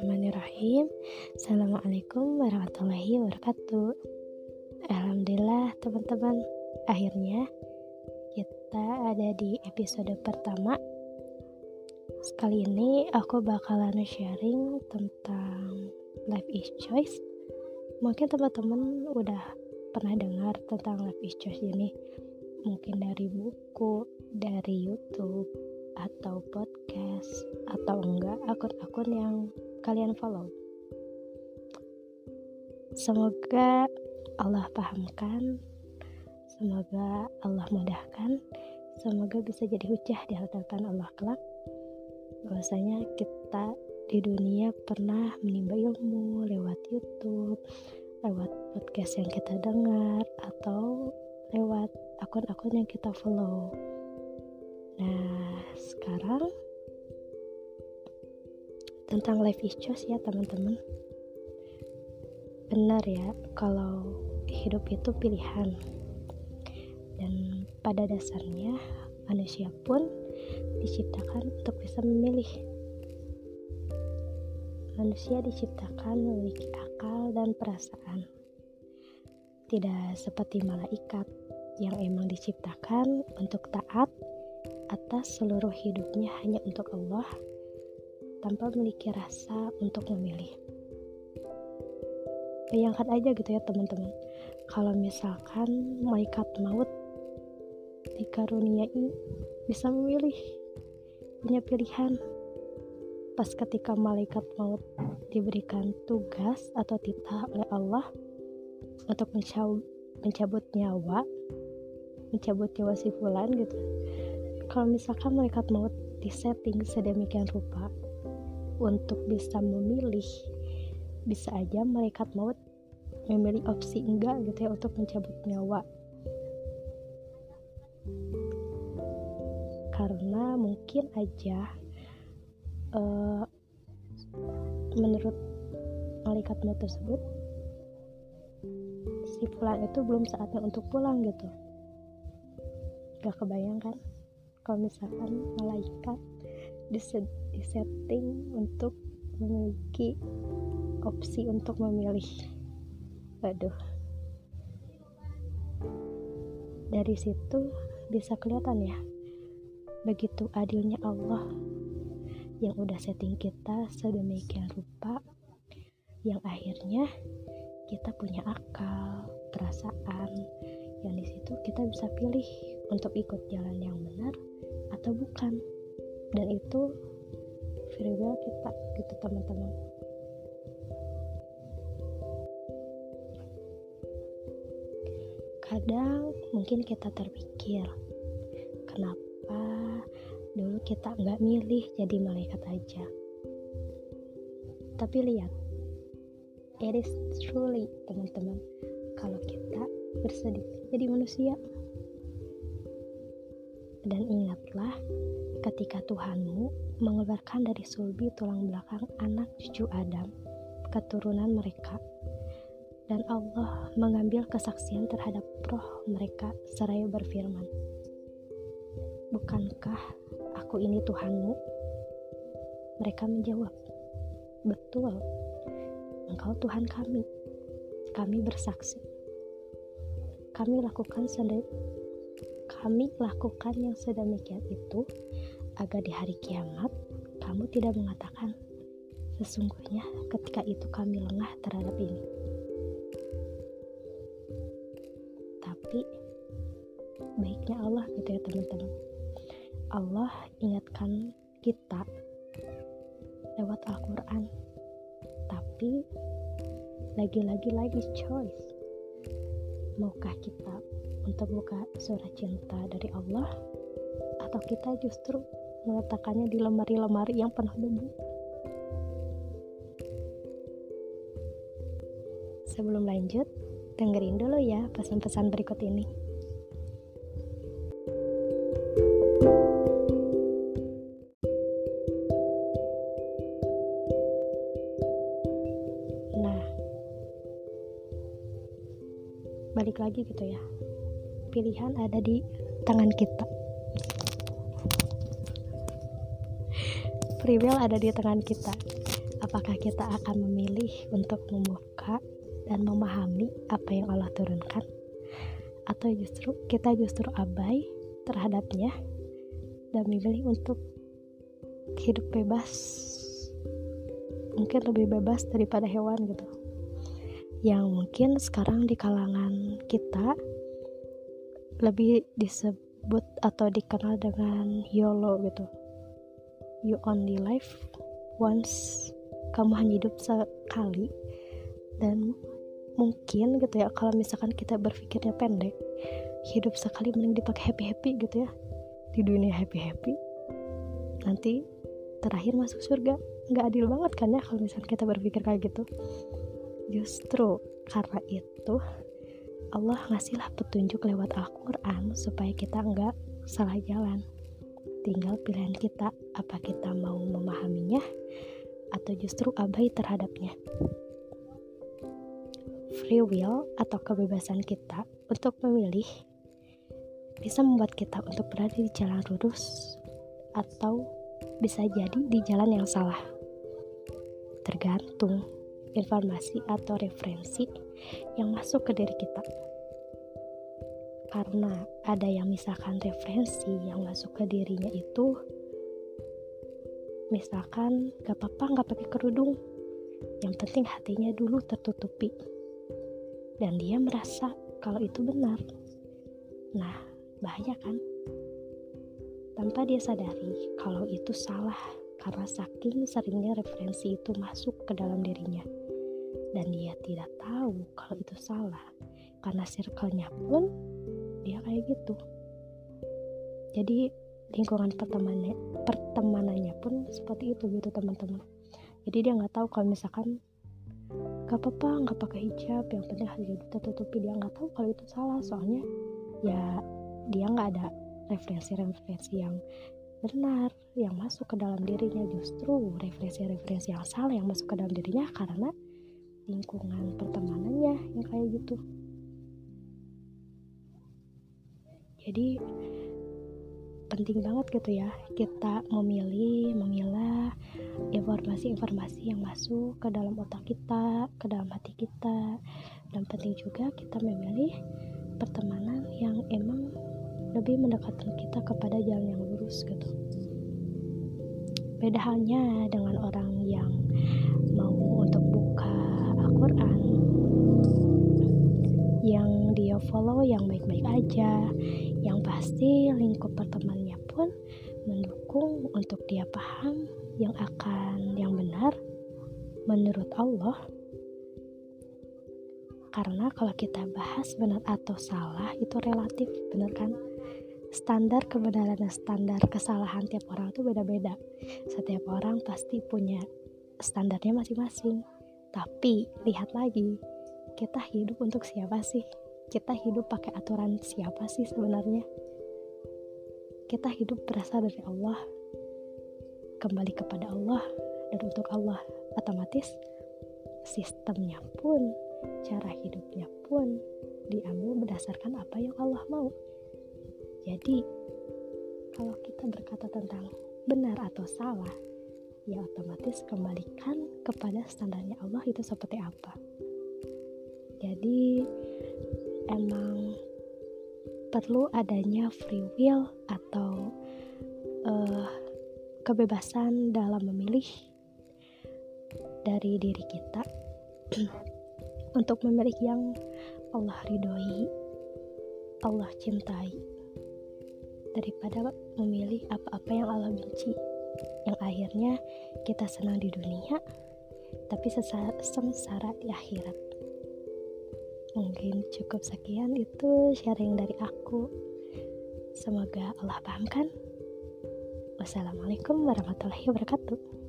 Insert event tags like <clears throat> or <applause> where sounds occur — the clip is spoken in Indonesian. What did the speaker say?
Bismillahirrahmanirrahim. Assalamualaikum warahmatullahi wabarakatuh. Alhamdulillah teman-teman. Akhirnya kita ada di episode pertama. Sekali ini aku bakalan sharing tentang life is choice. Mungkin teman-teman udah pernah dengar tentang life is choice ini. Mungkin dari buku, dari youtube atau podcast atau enggak akun-akun yang kalian follow. Semoga Allah pahamkan, semoga Allah mudahkan, semoga bisa jadi hujah di hadapan Allah kelak. Bahwasanya kita di dunia pernah menimba ilmu lewat YouTube, lewat podcast yang kita dengar, atau lewat akun-akun yang kita follow. Nah, sekarang tentang life is choice ya teman-teman. Benar ya, kalau hidup itu pilihan. Dan pada dasarnya manusia pun diciptakan untuk bisa memilih. Manusia diciptakan memiliki akal dan perasaan. Tidak seperti malaikat yang emang diciptakan untuk taat atas seluruh hidupnya hanya untuk Allah tanpa memiliki rasa untuk memilih. Bayangkan aja gitu ya teman-teman, kalau misalkan malaikat maut dikaruniai bisa memilih, punya pilihan. Pas ketika malaikat maut diberikan tugas atau titah oleh Allah untuk mencabut nyawa, mencabut nyawa si fulan gitu kalau misalkan malaikat maut disetting sedemikian rupa untuk bisa memilih bisa aja malaikat maut memilih opsi enggak gitu ya untuk mencabut nyawa. Karena mungkin aja uh, menurut malaikat maut tersebut si pulang itu belum saatnya untuk pulang gitu. Gak kebayangkan kalau misalkan malaikat disetting untuk memiliki opsi untuk memilih. Waduh. Dari situ bisa kelihatan ya begitu adilnya Allah yang udah setting kita sedemikian rupa yang akhirnya kita punya akal perasaan yang di situ kita bisa pilih untuk ikut jalan yang benar atau bukan. Dan itu will kita gitu teman-teman. Kadang mungkin kita terpikir kenapa dulu kita nggak milih jadi malaikat aja? Tapi lihat it is truly teman-teman kalau kita bersedih jadi manusia. Dan ingatlah ketika Tuhanmu mengeluarkan dari sulbi tulang belakang anak cucu Adam, keturunan mereka, dan Allah mengambil kesaksian terhadap roh mereka seraya berfirman, Bukankah aku ini Tuhanmu? Mereka menjawab, Betul, engkau Tuhan kami. Kami bersaksi. Kami lakukan kami lakukan yang sedemikian itu agar di hari kiamat kamu tidak mengatakan sesungguhnya ketika itu kami lengah terhadap ini. Tapi baiknya Allah gitu ya teman-teman. Allah ingatkan kita lewat Al-Quran. Tapi lagi-lagi lagi choice. Maukah kita untuk buka surat cinta dari Allah? Atau kita justru meletakkannya di lemari-lemari yang penuh debu? Sebelum lanjut dengerin dulu ya pesan-pesan berikut ini. Nah balik lagi gitu ya pilihan ada di tangan kita. Free will ada di tangan kita. Apakah kita akan memilih untuk membuka dan memahami apa yang Allah turunkan? Atau justru kita justru abai terhadapnya dan memilih untuk hidup bebas? Mungkin lebih bebas daripada hewan gitu. Yang mungkin sekarang di kalangan kita lebih disebut atau dikenal dengan YOLO gitu. You only live once. Kamu hanya hidup sekali. Dan mungkin gitu ya kalau misalkan kita berpikirnya pendek hidup sekali mending dipakai happy happy gitu ya. Di dunia happy happy nanti terakhir masuk surga nggak adil banget kan ya kalau misalnya kita berpikir kayak gitu. Justru karena itu Allah ngasihlah petunjuk lewat Al-Quran supaya kita nggak salah jalan tinggal pilihan kita apa kita mau memahaminya atau justru abai terhadapnya free will atau kebebasan kita untuk memilih bisa membuat kita untuk berada di jalan lurus atau bisa jadi di jalan yang salah. Tergantung informasi atau referensi yang masuk ke diri kita. Karena ada yang misalkan referensi yang masuk ke dirinya itu misalkan gak apa-apa gak pakai kerudung. Yang penting hatinya dulu tertutupi. Dan dia merasa kalau itu benar. Nah bahaya kan? Tanpa dia sadari kalau itu salah karena saking seringnya referensi itu masuk ke dalam dirinya dan dia tidak tahu kalau itu salah. Karena circle-nya pun dia kayak gitu. Jadi lingkungan pertemanannya pertemanannya pun seperti itu gitu teman-teman. Jadi dia nggak tahu kalau misalkan gak apa-apa nggak pakai hijab yang penting hati tertutupi. Dia nggak tahu kalau itu salah soalnya ya dia nggak ada referensi-referensi yang benar yang masuk ke dalam dirinya. Justru referensi-referensi yang salah yang masuk ke dalam dirinya karena lingkungan pertemanannya yang kayak gitu. Jadi penting banget gitu ya kita memilih memilah informasi-informasi yang masuk ke dalam otak kita ke dalam hati kita. Dan penting juga kita memilih pertemanan yang emang lebih mendekatkan kita kepada jalan yang lurus gitu. Beda halnya dengan orang yang follow yang baik-baik aja. Yang pasti lingkup pertemanannya pun mendukung untuk dia paham yang akan yang benar menurut Allah. Karena kalau kita bahas benar atau salah itu relatif benar kan? Standar kebenaran dan standar kesalahan tiap orang itu beda-beda. Setiap orang pasti punya standarnya masing-masing. Tapi lihat lagi kita hidup untuk siapa sih kita hidup pakai aturan siapa sih sebenarnya kita hidup berasal dari Allah kembali kepada Allah dan untuk Allah otomatis sistemnya pun cara hidupnya pun diambil berdasarkan apa yang Allah mau jadi, kalau kita berkata tentang benar atau salah, ya otomatis kembalikan kepada standarnya Allah itu seperti apa. Jadi, emang perlu adanya free will atau uh, kebebasan dalam memilih dari diri kita <clears throat> untuk memilih yang Allah ridhoi, Allah cintai daripada memilih apa-apa yang Allah benci yang akhirnya kita senang di dunia tapi sengsara di akhirat mungkin cukup sekian itu sharing dari aku. Semoga Allah pahamkan wassalamualaikum warahmatullahi wabarakatuh